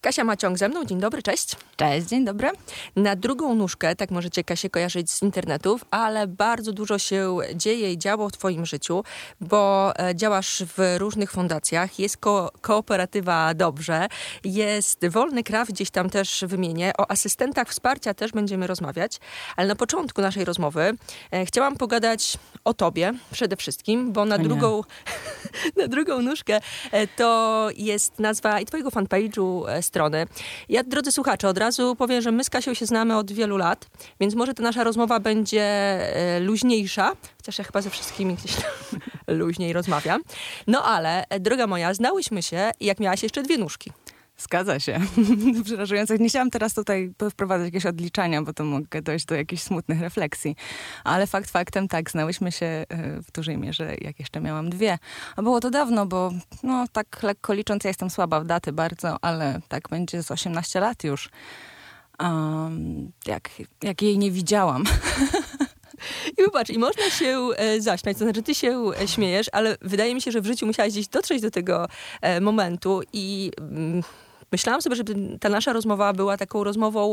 Kasia Maciąg ze mną, dzień dobry, cześć. Cześć, dzień dobry. Na drugą nóżkę, tak możecie Kasię kojarzyć z internetów, ale bardzo dużo się dzieje i działo w twoim życiu, bo e, działasz w różnych fundacjach, jest ko kooperatywa Dobrze, jest Wolny Kraw, gdzieś tam też wymienię, o asystentach wsparcia też będziemy rozmawiać, ale na początku naszej rozmowy e, chciałam pogadać o tobie przede wszystkim, bo na drugą, na drugą nóżkę e, to jest nazwa i twojego fanpage'u e, strony. Ja, drodzy słuchacze, od razu powiem, że my z Kasią się znamy od wielu lat, więc może ta nasza rozmowa będzie e, luźniejsza, chociaż ja chyba ze wszystkimi gdzieś tam luźniej rozmawiam. No ale, droga moja, znałyśmy się jak miałaś jeszcze dwie nóżki. Zgadza się. Przerażające. Nie chciałam teraz tutaj wprowadzać jakieś odliczania, bo to mogę dojść do jakichś smutnych refleksji. Ale fakt faktem, tak, znałyśmy się e, w dużej mierze, jak jeszcze miałam dwie. A było to dawno, bo no tak lekko licząc, ja jestem słaba w daty bardzo, ale tak będzie z 18 lat już. Um, jak, jak jej nie widziałam. I wybacz, i można się e, zaśmiać, to znaczy ty się e, śmiejesz, ale wydaje mi się, że w życiu musiałaś gdzieś dotrzeć do tego e, momentu i... Mm, myślałam sobie, żeby ta nasza rozmowa była taką rozmową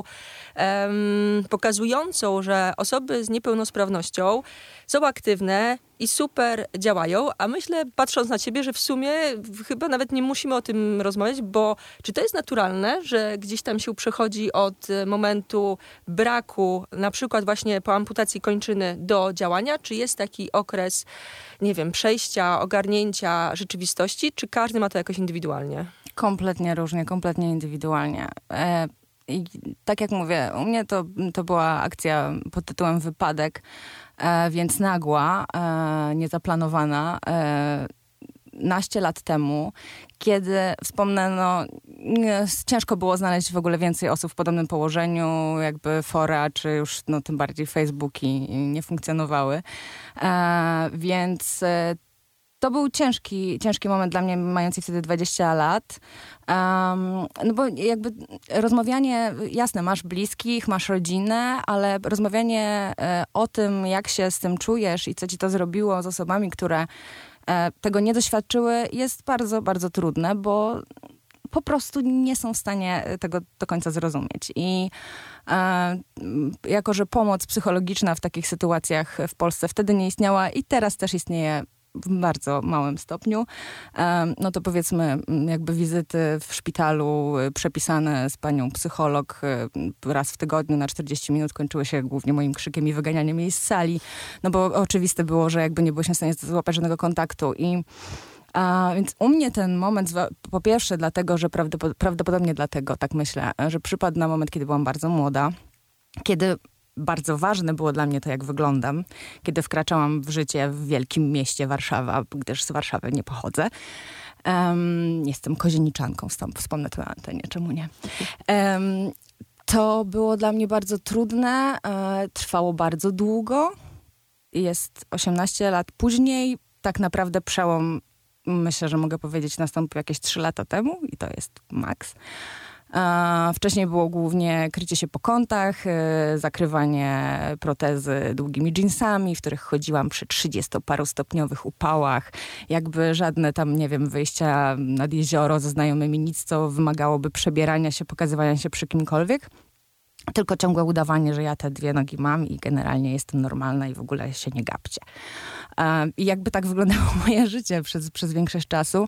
um, pokazującą, że osoby z niepełnosprawnością są aktywne i super działają, a myślę, patrząc na ciebie, że w sumie chyba nawet nie musimy o tym rozmawiać, bo czy to jest naturalne, że gdzieś tam się przechodzi od momentu braku, na przykład właśnie po amputacji kończyny do działania, czy jest taki okres, nie wiem, przejścia, ogarnięcia rzeczywistości, czy każdy ma to jakoś indywidualnie? Kompletnie różnie, kompletnie indywidualnie. E, I tak jak mówię, u mnie to, to była akcja pod tytułem Wypadek, e, więc nagła, e, niezaplanowana. Naście lat temu, kiedy wspomnę, no, ciężko było znaleźć w ogóle więcej osób w podobnym położeniu, jakby fora, czy już no, tym bardziej Facebooki nie funkcjonowały. E, więc to był ciężki, ciężki moment dla mnie, mający wtedy 20 lat. Um, no bo jakby rozmawianie, jasne, masz bliskich, masz rodzinę, ale rozmawianie e, o tym, jak się z tym czujesz i co ci to zrobiło z osobami, które e, tego nie doświadczyły, jest bardzo, bardzo trudne, bo po prostu nie są w stanie tego do końca zrozumieć. I e, jako, że pomoc psychologiczna w takich sytuacjach w Polsce wtedy nie istniała i teraz też istnieje w bardzo małym stopniu, no to powiedzmy mm, jakby wizyty w szpitalu y, przepisane z panią psycholog y, raz w tygodniu na 40 minut kończyły się głównie moim krzykiem i wyganianiem jej z sali, no bo oczywiste było, że jakby nie było się w stanie złapać żadnego kontaktu i a, więc u mnie ten moment, po pierwsze dlatego, że prawdopodobnie dlatego, tak myślę, że przypadł na moment, kiedy byłam bardzo młoda, kiedy bardzo ważne było dla mnie to, jak wyglądam, kiedy wkraczałam w życie w wielkim mieście Warszawa, gdyż z Warszawy nie pochodzę. Um, jestem kozieniczanką, wspomnę to na antenie, czemu nie? Um, to było dla mnie bardzo trudne, e, trwało bardzo długo. Jest 18 lat później, tak naprawdę przełom, myślę, że mogę powiedzieć, nastąpił jakieś 3 lata temu i to jest maks. Wcześniej było głównie krycie się po kątach, y, zakrywanie protezy długimi jeansami, w których chodziłam przy 30-parostopniowych upałach. Jakby żadne tam, nie wiem, wyjścia nad jezioro ze znajomymi, nic, co wymagałoby przebierania się, pokazywania się przy kimkolwiek. Tylko ciągłe udawanie, że ja te dwie nogi mam i generalnie jestem normalna i w ogóle się nie gapcie. I jakby tak wyglądało moje życie przez, przez większość czasu.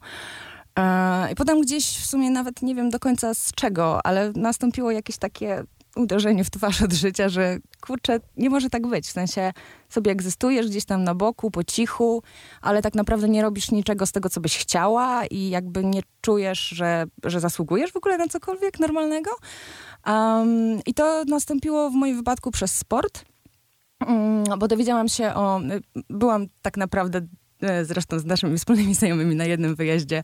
I potem gdzieś w sumie nawet nie wiem do końca z czego, ale nastąpiło jakieś takie uderzenie w twarz od życia, że kurczę, nie może tak być. W sensie sobie egzystujesz gdzieś tam na boku, po cichu, ale tak naprawdę nie robisz niczego z tego, co byś chciała i jakby nie czujesz, że, że zasługujesz w ogóle na cokolwiek normalnego. Um, I to nastąpiło w moim wypadku przez sport. Um, bo dowiedziałam się o. Byłam tak naprawdę zresztą z naszymi wspólnymi znajomymi na jednym wyjeździe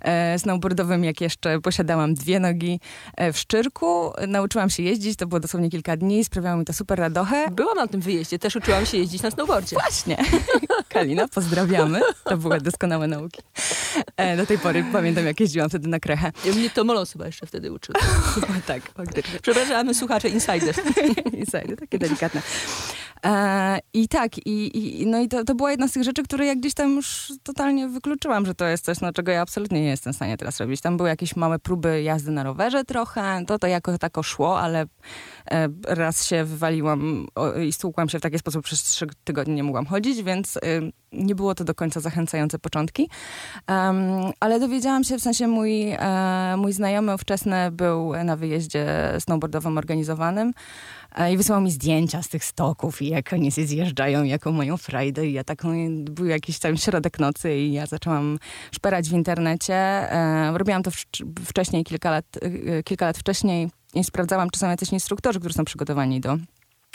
e, snowboardowym, jak jeszcze posiadałam dwie nogi e, w Szczyrku. Nauczyłam się jeździć, to było dosłownie kilka dni, sprawiało mi to super radochę. Byłam na tym wyjeździe, też uczyłam się jeździć na snowboardzie. Właśnie. Kalina, pozdrawiamy. To były doskonałe nauki. E, do tej pory pamiętam, jak jeździłam wtedy na krechę. Mnie to Molos chyba jeszcze wtedy uczył. tak, faktycznie. Przepraszamy słuchacze, insider. insider, takie delikatne. E, I tak, i, i, no i to, to była jedna z tych rzeczy, które ja gdzieś tam już totalnie wykluczyłam, że to jest coś, no, czego ja absolutnie nie jestem w stanie teraz robić. Tam były jakieś małe próby jazdy na rowerze trochę, to to jako tako szło, ale raz się wywaliłam i stłukłam się w taki sposób, przez trzy tygodnie nie mogłam chodzić, więc y, nie było to do końca zachęcające początki. Ale dowiedziałam się, w sensie mój, e, mój znajomy ówczesny był na wyjeździe snowboardowym organizowanym e, i wysłał mi zdjęcia z tych stoków i jak oni się zjeżdżają, jaką mają frajdę i ja taką, był jakiś tam środek nocy i ja zaczęłam szperać w internecie. E, robiłam to wcześniej, kilka lat, e, kilka lat wcześniej i sprawdzałam, czy są jacyś instruktorzy, którzy są przygotowani do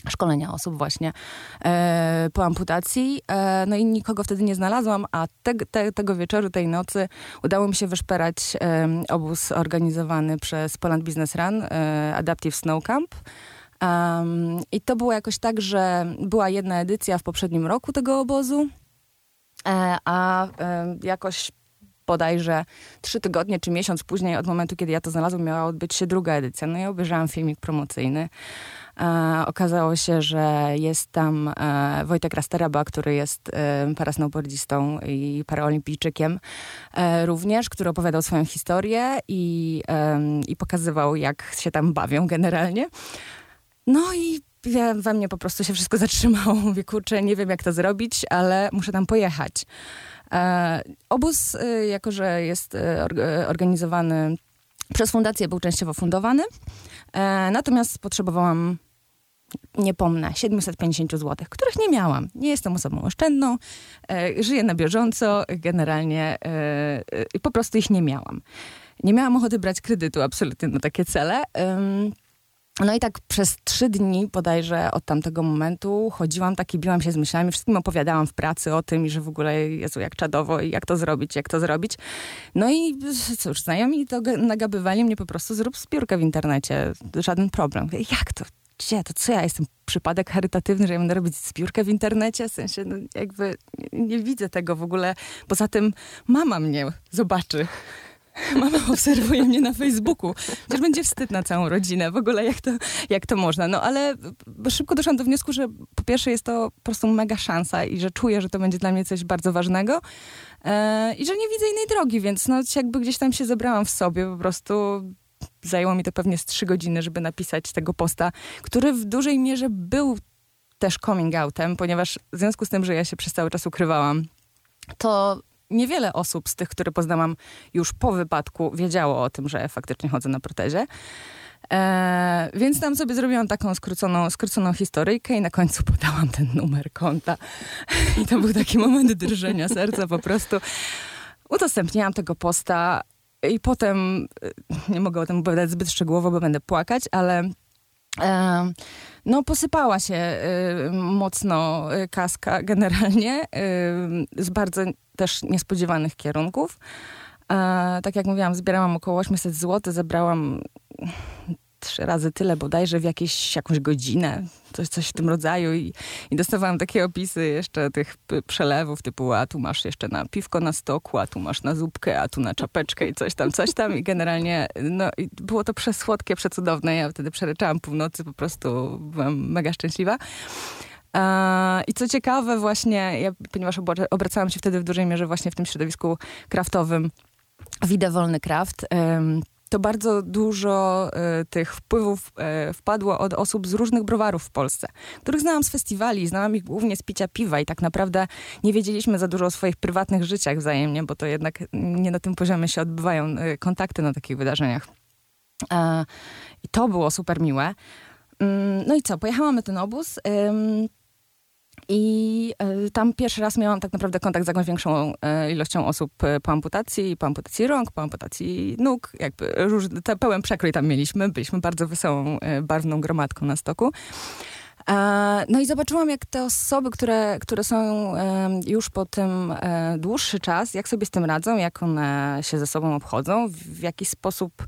szkolenia osób właśnie e, po amputacji. E, no i nikogo wtedy nie znalazłam, a te, te, tego wieczoru, tej nocy udało mi się wyszperać e, obóz organizowany przez Poland Business Run, e, Adaptive Snow Camp. Um, I to było jakoś tak, że była jedna edycja w poprzednim roku tego obozu, e, a jakoś bodajże trzy tygodnie czy miesiąc później od momentu, kiedy ja to znalazłam, miała odbyć się druga edycja. No i obejrzałam filmik promocyjny. E, okazało się, że jest tam e, Wojtek Rasteraba, który jest e, parasnowboardzistą i paraolimpijczykiem e, również, który opowiadał swoją historię i, i pokazywał, jak się tam bawią generalnie. No i ja, we mnie po prostu się wszystko zatrzymało. Mówię, kurczę, nie wiem jak to zrobić, ale muszę tam pojechać. E, obóz, e, jako że jest e, organizowany przez fundację, był częściowo fundowany. Natomiast potrzebowałam nie pomnę, 750 zł, których nie miałam. Nie jestem osobą oszczędną, żyję na bieżąco, generalnie po prostu ich nie miałam. Nie miałam ochoty brać kredytu absolutnie na takie cele. No i tak przez trzy dni bodajże od tamtego momentu chodziłam tak i biłam się z myślami, wszystkim opowiadałam w pracy o tym że w ogóle, Jezu, jak czadowo i jak to zrobić, jak to zrobić. No i cóż, znajomi to nagabywali mnie po prostu, zrób zbiórkę w internecie, żaden problem. Jak to? Gdzie? To co ja jestem? Przypadek charytatywny, że ja będę robić zbiórkę w internecie? W sensie, no jakby nie, nie widzę tego w ogóle. Poza tym mama mnie zobaczy. Mama obserwuje mnie na Facebooku. Przecież będzie wstyd na całą rodzinę. W ogóle jak to, jak to można. No ale szybko doszłam do wniosku, że po pierwsze jest to po prostu mega szansa i że czuję, że to będzie dla mnie coś bardzo ważnego e, i że nie widzę innej drogi, więc no jakby gdzieś tam się zebrałam w sobie po prostu zajęło mi to pewnie z trzy godziny, żeby napisać tego posta, który w dużej mierze był też coming outem, ponieważ w związku z tym, że ja się przez cały czas ukrywałam, to niewiele osób z tych, które poznałam już po wypadku, wiedziało o tym, że faktycznie chodzę na protezie. E, więc tam sobie zrobiłam taką skróconą, skróconą historyjkę i na końcu podałam ten numer konta. I to był taki moment drżenia serca po prostu. Udostępniłam tego posta i potem, e, nie mogę o tym opowiadać zbyt szczegółowo, bo będę płakać, ale e, no, posypała się mocno kaska generalnie z bardzo też niespodziewanych kierunków. E, tak jak mówiłam, zbierałam około 800 zł, zebrałam trzy razy tyle bodajże w jakieś, jakąś godzinę, coś, coś w tym rodzaju i, i dostawałam takie opisy jeszcze tych przelewów typu a tu masz jeszcze na piwko na stoku, a tu masz na zupkę, a tu na czapeczkę i coś tam, coś tam i generalnie no, i było to przesłodkie, przecudowne. Ja wtedy przeryczałam północy, po prostu byłam mega szczęśliwa. I co ciekawe właśnie, ja, ponieważ obracałam się wtedy w dużej mierze właśnie w tym środowisku kraftowym, Widę Wolny Kraft, to bardzo dużo y, tych wpływów y, wpadło od osób z różnych browarów w Polsce, których znałam z festiwali, znałam ich głównie z picia piwa i tak naprawdę nie wiedzieliśmy za dużo o swoich prywatnych życiach wzajemnie, bo to jednak nie na tym poziomie się odbywają kontakty na takich wydarzeniach. I to było super miłe. Mm, no i co, pojechałam na ten obóz. I y, tam pierwszy raz miałam tak naprawdę kontakt z jakąś większą y, ilością osób po amputacji, po amputacji rąk, po amputacji nóg, jakby różny, pełen przekrój tam mieliśmy. Byliśmy bardzo wesołą, barwną gromadką na stoku. No i zobaczyłam, jak te osoby, które, które są już po tym e, dłuższy czas, jak sobie z tym radzą, jak one się ze sobą obchodzą, w jaki sposób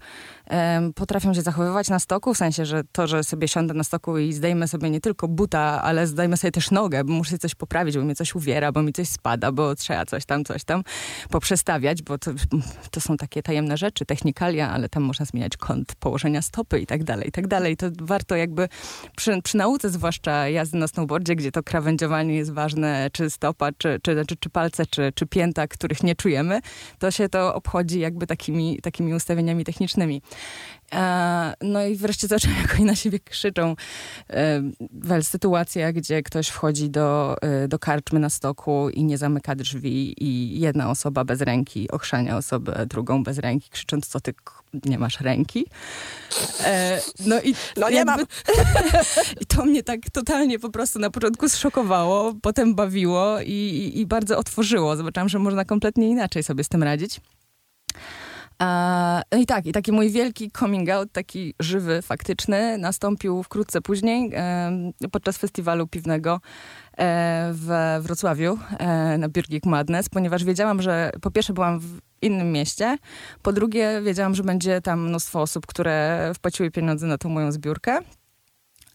potrafią się zachowywać na stoku, w sensie, że to, że sobie siądę na stoku i zdejmę sobie nie tylko buta, ale zdejmę sobie też nogę, bo muszę coś poprawić, bo mi coś uwiera, bo mi coś spada, bo trzeba coś tam, coś tam poprzestawiać, bo to, to są takie tajemne rzeczy, technikalia, ale tam można zmieniać kąt położenia stopy i tak dalej, i tak dalej. To warto jakby przy, przy nauce zwłaszcza zwłaszcza jazdy na snowboardzie, gdzie to krawędziowanie jest ważne, czy stopa, czy, czy, czy, czy palce, czy, czy pięta, których nie czujemy, to się to obchodzi jakby takimi, takimi ustawieniami technicznymi. E, no i wreszcie zaczęłam, jak oni na siebie krzyczą. E, wel, sytuacja, gdzie ktoś wchodzi do, e, do karczmy na stoku i nie zamyka drzwi i jedna osoba bez ręki ochrzania osobę drugą bez ręki, krzycząc, co ty nie masz ręki. no i no nie jakby, mam. I to mnie tak totalnie po prostu na początku zszokowało, potem bawiło i, i, i bardzo otworzyło. Zobaczyłam, że można kompletnie inaczej sobie z tym radzić. No i tak, i taki mój wielki coming out, taki żywy, faktyczny, nastąpił wkrótce później podczas festiwalu piwnego e, w Wrocławiu e, na Birgit Madness, ponieważ wiedziałam, że po pierwsze byłam w innym mieście, po drugie wiedziałam, że będzie tam mnóstwo osób, które wpłaciły pieniądze na tą moją zbiórkę.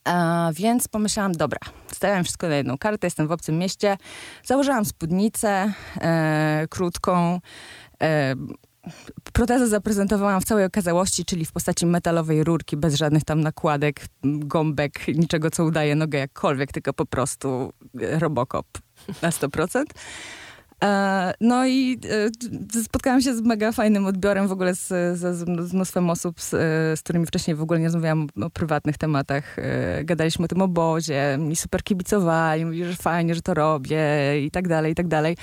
A więc pomyślałam, dobra, stawiam wszystko na jedną kartę, jestem w obcym mieście. Założyłam spódnicę e, krótką, e, Protezę zaprezentowałam w całej okazałości, czyli w postaci metalowej rurki, bez żadnych tam nakładek, gąbek, niczego, co udaje nogę jakkolwiek, tylko po prostu robokop na 100%. E, no i e, spotkałam się z mega fajnym odbiorem w ogóle z, z, z mnóstwem osób, z, z, którymi wcześniej w ogóle nie rozmawiałam o prywatnych tematach. E, gadaliśmy o tym obozie, mi super kibicowali, mówili, że fajnie, że to robię i tak dalej, i tak dalej.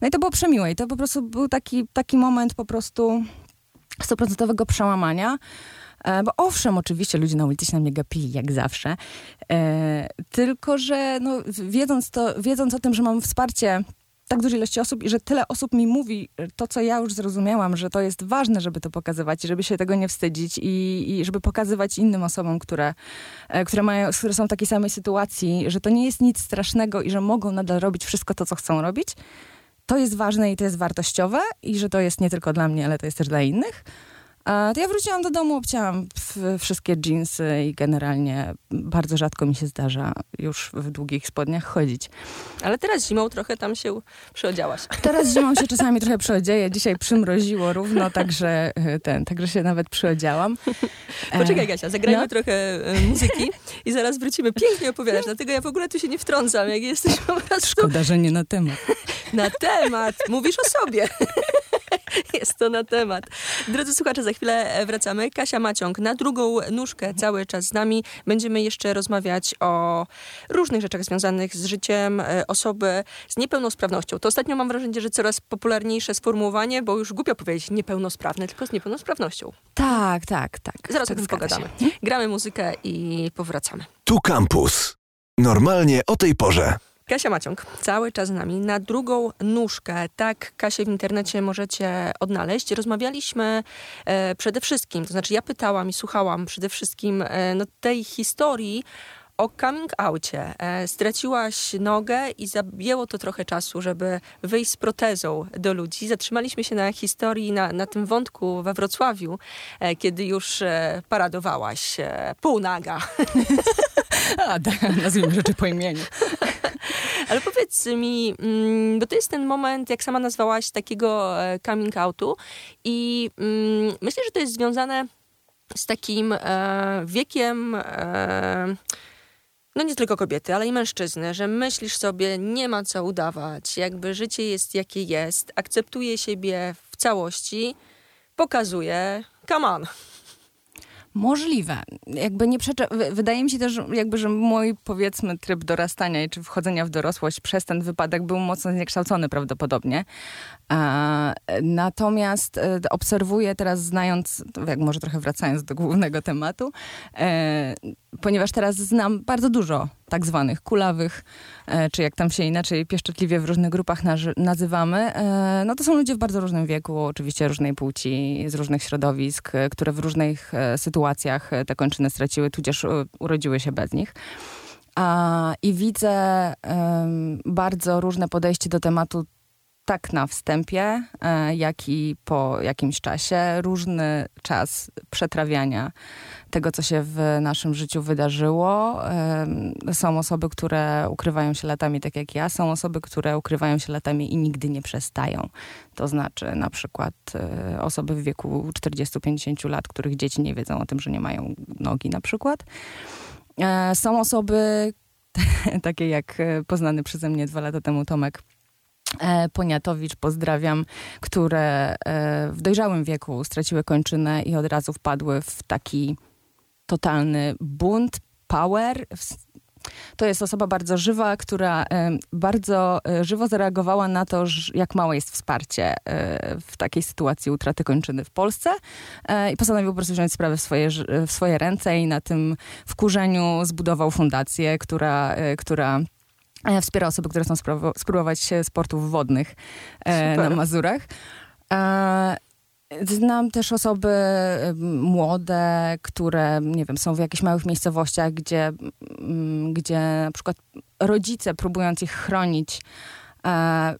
No i to było przemiłe i to po prostu był taki, taki moment po prostu stuprocentowego przełamania. Bo owszem, oczywiście ludzie na ulicy się na mnie gapili, jak zawsze. Tylko, że no, wiedząc, to, wiedząc o tym, że mam wsparcie tak dużej ilości osób i że tyle osób mi mówi to, co ja już zrozumiałam, że to jest ważne, żeby to pokazywać i żeby się tego nie wstydzić i, i żeby pokazywać innym osobom, które, e, które, mają, które są w takiej samej sytuacji, że to nie jest nic strasznego i że mogą nadal robić wszystko to, co chcą robić. To jest ważne i to jest wartościowe i że to jest nie tylko dla mnie, ale to jest też dla innych. To ja wróciłam do domu, obcięłam wszystkie jeansy i generalnie bardzo rzadko mi się zdarza już w długich spodniach chodzić. Ale teraz zimą trochę tam się przyodziałaś. Teraz zimą się czasami trochę przyodzieję. Dzisiaj przymroziło równo, także e, ten, także się nawet przyodziałam. Poczekaj Gasia, zagrajmy no. trochę e, muzyki i zaraz wrócimy. Pięknie opowiadasz, dlatego ja w ogóle tu się nie wtrącam, jak jesteś po prostu... Szkoda, że nie na temat. Na temat. Mówisz o sobie. Jest to na temat. Drodzy słuchacze, za chwilę wracamy. Kasia Maciąg na drugą nóżkę cały czas z nami. Będziemy jeszcze rozmawiać o różnych rzeczach związanych z życiem e, osoby z niepełnosprawnością. To ostatnio mam wrażenie, że coraz popularniejsze sformułowanie, bo już głupio powiedzieć niepełnosprawny, tylko z niepełnosprawnością. Tak, tak, tak. Zaraz tak o tym pogadamy. Się. Gramy muzykę i powracamy. Tu Campus. Normalnie o tej porze. Kasia Maciąg, cały czas z nami, na drugą nóżkę. Tak, Kasię w internecie możecie odnaleźć. Rozmawialiśmy e, przede wszystkim, to znaczy ja pytałam i słuchałam przede wszystkim e, no, tej historii o coming outie. E, straciłaś nogę i zajęło to trochę czasu, żeby wyjść z protezą do ludzi. Zatrzymaliśmy się na historii, na, na tym wątku we Wrocławiu, e, kiedy już e, paradowałaś e, półnaga. A, tak, nazwijmy rzeczy po imieniu. Ale powiedz mi, mm, bo to jest ten moment, jak sama nazwałaś, takiego e, coming outu i mm, myślę, że to jest związane z takim e, wiekiem e, no nie tylko kobiety, ale i mężczyzny, że myślisz sobie, nie ma co udawać, jakby życie jest jakie jest, akceptuje siebie w całości, pokazuje, come on. Możliwe. Jakby nie. Wydaje mi się też, jakby, że mój, powiedzmy, tryb dorastania czy wchodzenia w dorosłość przez ten wypadek był mocno zniekształcony prawdopodobnie. A, natomiast e, obserwuję teraz, znając, jak może trochę wracając do głównego tematu, e, ponieważ teraz znam bardzo dużo tak zwanych kulawych, e, czy jak tam się inaczej pieszczotliwie w różnych grupach nazywamy, e, no to są ludzie w bardzo różnym wieku, oczywiście różnej płci, z różnych środowisk, e, które w różnych sytuacjach te kończyny straciły, tudzież urodziły się bez nich. I widzę bardzo różne podejście do tematu tak na wstępie, jak i po jakimś czasie. Różny czas przetrawiania tego, co się w naszym życiu wydarzyło. Są osoby, które ukrywają się latami, tak jak ja. Są osoby, które ukrywają się latami i nigdy nie przestają. To znaczy na przykład e, osoby w wieku 40-50 lat, których dzieci nie wiedzą o tym, że nie mają nogi na przykład. E, są osoby, takie jak poznany przeze mnie dwa lata temu Tomek Poniatowicz, pozdrawiam, które w dojrzałym wieku straciły kończynę i od razu wpadły w taki totalny bunt, power, to jest osoba bardzo żywa, która bardzo e, żywo zareagowała na to, jak małe jest wsparcie e, w takiej sytuacji utraty kończyny w Polsce e, i postanowił po prostu wziąć sprawę w swoje, w swoje ręce i na tym wkurzeniu zbudował fundację, która, która wspiera osoby, które chcą spróbować sportów wodnych Super. na Mazurach. Znam też osoby młode, które, nie wiem, są w jakichś małych miejscowościach, gdzie, gdzie na przykład rodzice, próbując ich chronić, e,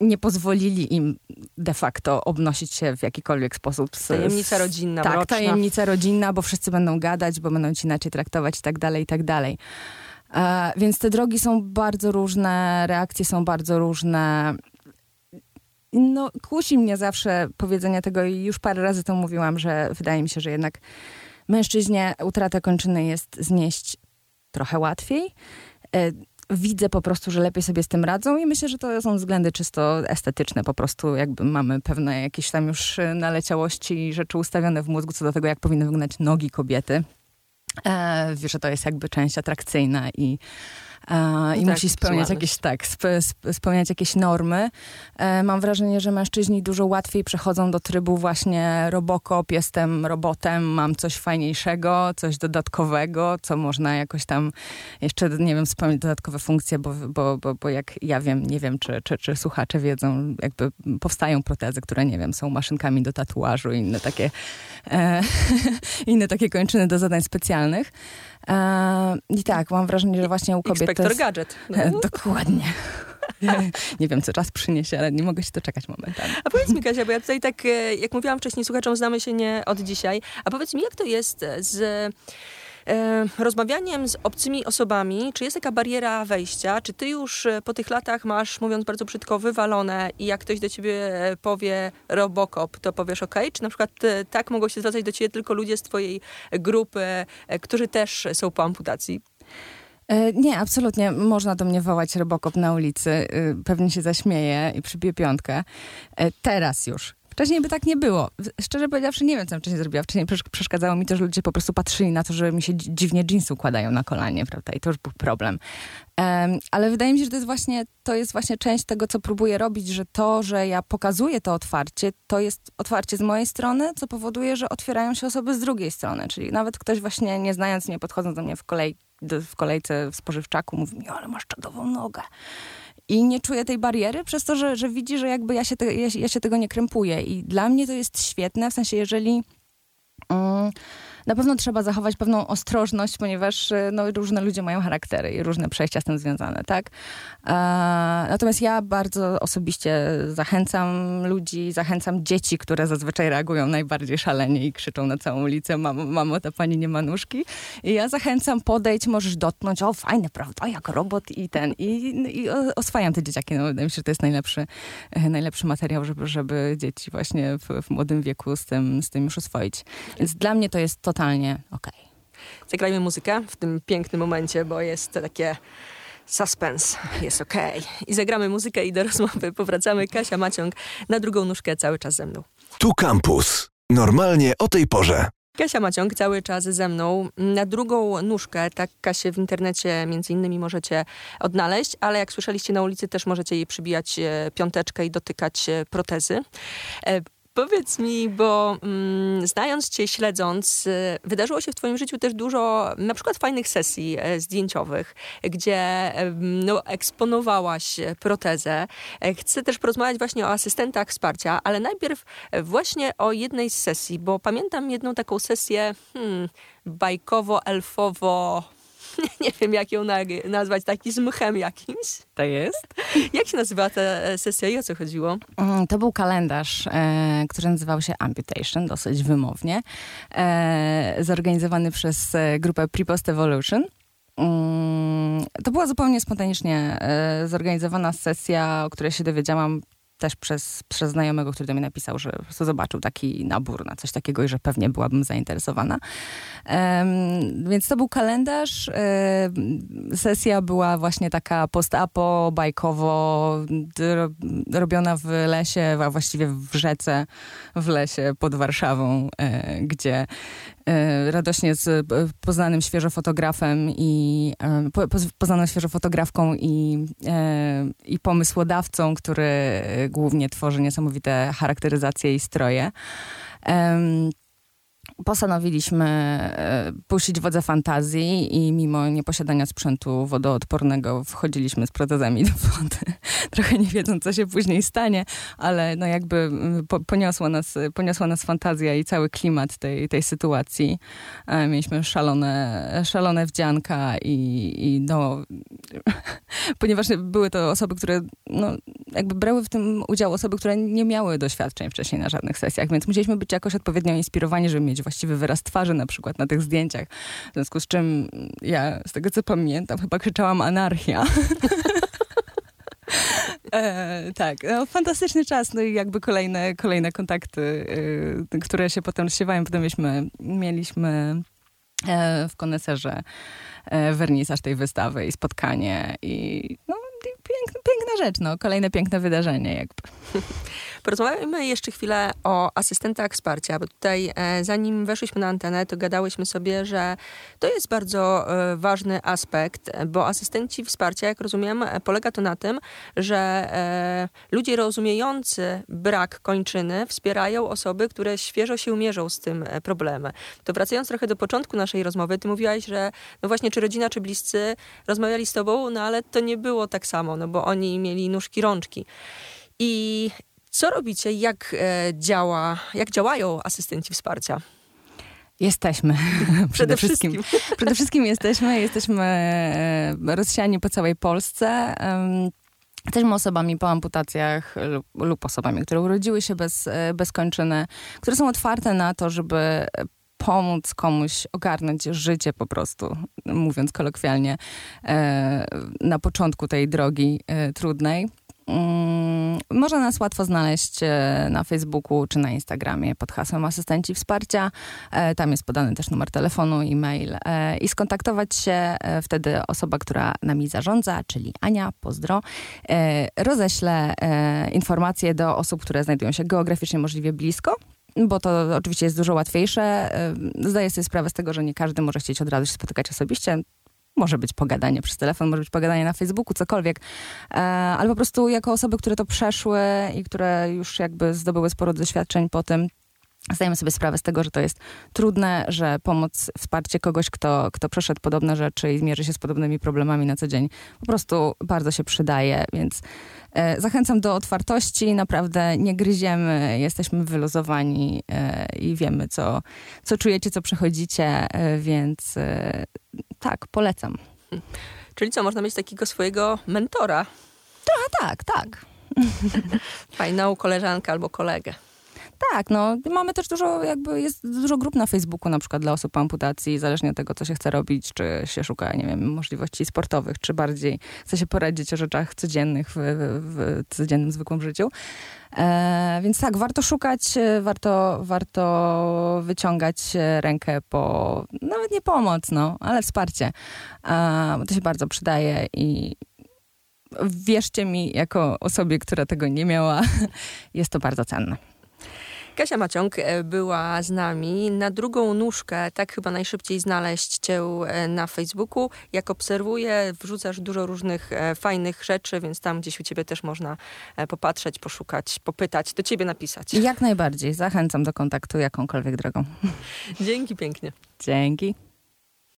nie pozwolili im de facto obnosić się w jakikolwiek sposób. Z, tajemnica rodzinna, Tak, mroczna. tajemnica rodzinna, bo wszyscy będą gadać, bo będą ci inaczej traktować i tak dalej, i tak dalej. E, więc te drogi są bardzo różne, reakcje są bardzo różne no, kusi mnie zawsze powiedzenie tego i już parę razy to mówiłam, że wydaje mi się, że jednak mężczyźnie utratę kończyny jest znieść trochę łatwiej. E, widzę po prostu, że lepiej sobie z tym radzą i myślę, że to są względy czysto estetyczne. Po prostu jakby mamy pewne jakieś tam już naleciałości i rzeczy ustawione w mózgu co do tego, jak powinny wyglądać nogi kobiety. E, że to jest jakby część atrakcyjna i i tak, musi spełniać jakieś, tak, spełniać jakieś normy. E, mam wrażenie, że mężczyźni dużo łatwiej przechodzą do trybu właśnie robokop, jestem robotem, mam coś fajniejszego, coś dodatkowego, co można jakoś tam jeszcze, nie wiem, spełnić dodatkowe funkcje, bo, bo, bo, bo jak ja wiem, nie wiem, czy, czy, czy słuchacze wiedzą, jakby powstają protezy, które, nie wiem, są maszynkami do tatuażu i inne takie, e, inne takie kończyny do zadań specjalnych. E, I tak, mam wrażenie, że właśnie u kobiet Inspektor to jest... Gadżet. No. Dokładnie. nie wiem, co czas przyniesie, ale nie mogę się doczekać momentalnie. A powiedz mi, Kasia, bo ja tutaj tak, e, jak mówiłam wcześniej, słuchaczom znamy się nie od dzisiaj, a powiedz mi, jak to jest z rozmawianiem z obcymi osobami, czy jest taka bariera wejścia? Czy ty już e, po tych latach masz, mówiąc bardzo brzydko, wywalone i jak ktoś do ciebie e, powie Robocop, to powiesz ok? Czy na przykład tak mogą się zwracać do ciebie tylko ludzie z twojej grupy, którzy też są po amputacji? Nie, absolutnie. Można do mnie wołać Robocop na ulicy. Pewnie się zaśmieje i przybije piątkę. Teraz już. Wcześniej by tak nie było. Szczerze powiedziawszy, nie wiem, co wcześniej zrobiła. Wcześniej przeszkadzało mi to, że ludzie po prostu patrzyli na to, że mi się dziwnie jeansy układają na kolanie, prawda? I to już był problem. Um, ale wydaje mi się, że to jest, właśnie, to jest właśnie część tego, co próbuję robić, że to, że ja pokazuję to otwarcie, to jest otwarcie z mojej strony, co powoduje, że otwierają się osoby z drugiej strony. Czyli nawet ktoś właśnie nie znając mnie, podchodząc do mnie w, kolej, w kolejce w spożywczaku, mówi mi, ale masz czadową nogę i nie czuję tej bariery przez to, że, że widzi, że jakby ja się, te, ja, ja się tego nie krępuję. I dla mnie to jest świetne, w sensie jeżeli... Um, na pewno trzeba zachować pewną ostrożność, ponieważ e, no, różne ludzie mają charaktery i różne przejścia z tym związane, tak? E, natomiast ja bardzo osobiście zachęcam ludzi, zachęcam dzieci, które zazwyczaj reagują najbardziej szalenie i krzyczą na całą ulicę, mamo, mamo ta pani nie ma nóżki. I ja zachęcam, podejdź, możesz dotknąć, o fajne, prawda, jak robot i ten. I, i oswajam te dzieciaki, no wydaje mi się, że to jest najlepszy, e, najlepszy materiał, żeby, żeby dzieci właśnie w, w młodym wieku z tym, z tym już oswoić. Więc dla mnie to jest to totalnie okej. Okay. Zagrajmy muzykę w tym pięknym momencie, bo jest takie suspense, jest okej. Okay. I zagramy muzykę i do rozmowy powracamy. Kasia Maciąg na drugą nóżkę cały czas ze mną. Tu Campus. Normalnie o tej porze. Kasia Maciąg cały czas ze mną. Na drugą nóżkę, tak Kasię w internecie między innymi możecie odnaleźć, ale jak słyszeliście na ulicy też możecie jej przybijać e, piąteczkę i dotykać e, protezy. E, Powiedz mi, bo mm, znając cię, śledząc, y, wydarzyło się w twoim życiu też dużo na przykład fajnych sesji e, zdjęciowych, gdzie no, eksponowałaś protezę. E, chcę też porozmawiać właśnie o asystentach wsparcia, ale najpierw właśnie o jednej z sesji, bo pamiętam jedną taką sesję hmm, bajkowo-elfowo nie wiem jak ją nazwać, taki z mchem jakimś. To jest. Jak się nazywa ta e, sesja i o co chodziło? Mm, to był kalendarz, e, który nazywał się Amputation, dosyć wymownie, e, zorganizowany przez e, grupę Prepost Evolution. Mm, to była zupełnie spontanicznie e, zorganizowana sesja, o której się dowiedziałam też przez, przez znajomego, który do mnie napisał, że zobaczył taki nabór na coś takiego i że pewnie byłabym zainteresowana. Um, więc to był kalendarz. Um, sesja była właśnie taka post-apo, bajkowo, robiona w lesie, a właściwie w rzece, w lesie pod Warszawą, e, gdzie radośnie z poznanym świeżo fotografem i e, po, poznaną świeżo fotografką i, i pomysłodawcą, który głównie tworzy niesamowite charakteryzacje i stroje postanowiliśmy e, puścić wodze fantazji i mimo nieposiadania sprzętu wodoodpornego wchodziliśmy z protezami do wody. Trochę nie wiedząc, co się później stanie, ale no jakby mm, po, poniosła, nas, poniosła nas fantazja i cały klimat tej, tej sytuacji. E, mieliśmy szalone, szalone wdzianka i, i no, ponieważ były to osoby, które no, jakby brały w tym udział osoby, które nie miały doświadczeń wcześniej na żadnych sesjach, więc musieliśmy być jakoś odpowiednio inspirowani, żeby mieć właściwy wyraz twarzy na przykład na tych zdjęciach. W związku z czym ja, z tego co pamiętam, chyba krzyczałam anarchia. E, tak, no, fantastyczny czas, no i jakby kolejne, kolejne kontakty, y, które się potem rozsiewają. Potem mieliśmy, mieliśmy e, w koneserze e, wernisaż tej wystawy i spotkanie i no, piękna, rzecz, no. Kolejne piękne wydarzenie jakby. Porozmawiamy jeszcze chwilę o asystentach wsparcia, bo tutaj e, zanim weszliśmy na antenę, to gadałyśmy sobie, że to jest bardzo e, ważny aspekt, bo asystenci wsparcia, jak rozumiem, polega to na tym, że e, ludzie rozumiejący brak kończyny wspierają osoby, które świeżo się mierzą z tym problemem. To wracając trochę do początku naszej rozmowy, ty mówiłaś, że no właśnie, czy rodzina, czy bliscy rozmawiali z tobą, no ale to nie było tak samo, no bo oni mieli nóżki, rączki. I co robicie? Jak e, działa, jak działają asystenci wsparcia? Jesteśmy. Przede, wszystkim. Przede wszystkim jesteśmy. Jesteśmy e, rozsiani po całej Polsce. Jesteśmy osobami po amputacjach lub, lub osobami, które urodziły się bez, e, bez kończyny, które są otwarte na to, żeby pomóc komuś ogarnąć życie po prostu, mówiąc kolokwialnie, na początku tej drogi trudnej. Mm, można nas łatwo znaleźć e, na Facebooku czy na Instagramie pod hasłem Asystenci Wsparcia. E, tam jest podany też numer telefonu, e-mail e, i skontaktować się wtedy osoba, która nami zarządza, czyli Ania, pozdro, roześle informacje do osób, które znajdują się geograficznie możliwie blisko bo to oczywiście jest dużo łatwiejsze. Zdaję sobie sprawę z tego, że nie każdy może chcieć od razu się spotykać osobiście. Może być pogadanie przez telefon, może być pogadanie na Facebooku, cokolwiek. E, ale po prostu jako osoby, które to przeszły i które już jakby zdobyły sporo doświadczeń po tym, Zdajemy sobie sprawę z tego, że to jest trudne, że pomoc, wsparcie kogoś, kto, kto przeszedł podobne rzeczy i zmierzy się z podobnymi problemami na co dzień, po prostu bardzo się przydaje, więc e, zachęcam do otwartości, naprawdę nie gryziemy, jesteśmy wyluzowani e, i wiemy, co, co czujecie, co przechodzicie, e, więc e, tak, polecam. Czyli co, można mieć takiego swojego mentora? Trochę tak, tak. Fajną koleżankę albo kolegę. Tak, no mamy też dużo, jakby jest dużo grup na Facebooku na przykład dla osób po amputacji, zależnie od tego, co się chce robić, czy się szuka, nie wiem, możliwości sportowych, czy bardziej chce się poradzić o rzeczach codziennych w, w, w codziennym, zwykłym życiu. E, więc tak, warto szukać, warto, warto wyciągać rękę po, nawet nie pomoc, no, ale wsparcie. E, to się bardzo przydaje i, wierzcie mi, jako osobie, która tego nie miała, jest to bardzo cenne. Kasia Maciąg e, była z nami. Na drugą nóżkę, tak chyba najszybciej znaleźć cię e, na Facebooku. Jak obserwuję, wrzucasz dużo różnych e, fajnych rzeczy, więc tam gdzieś u ciebie też można popatrzeć, poszukać, popytać, do ciebie napisać. Jak najbardziej. Zachęcam do kontaktu jakąkolwiek drogą. Dzięki pięknie. Dzięki.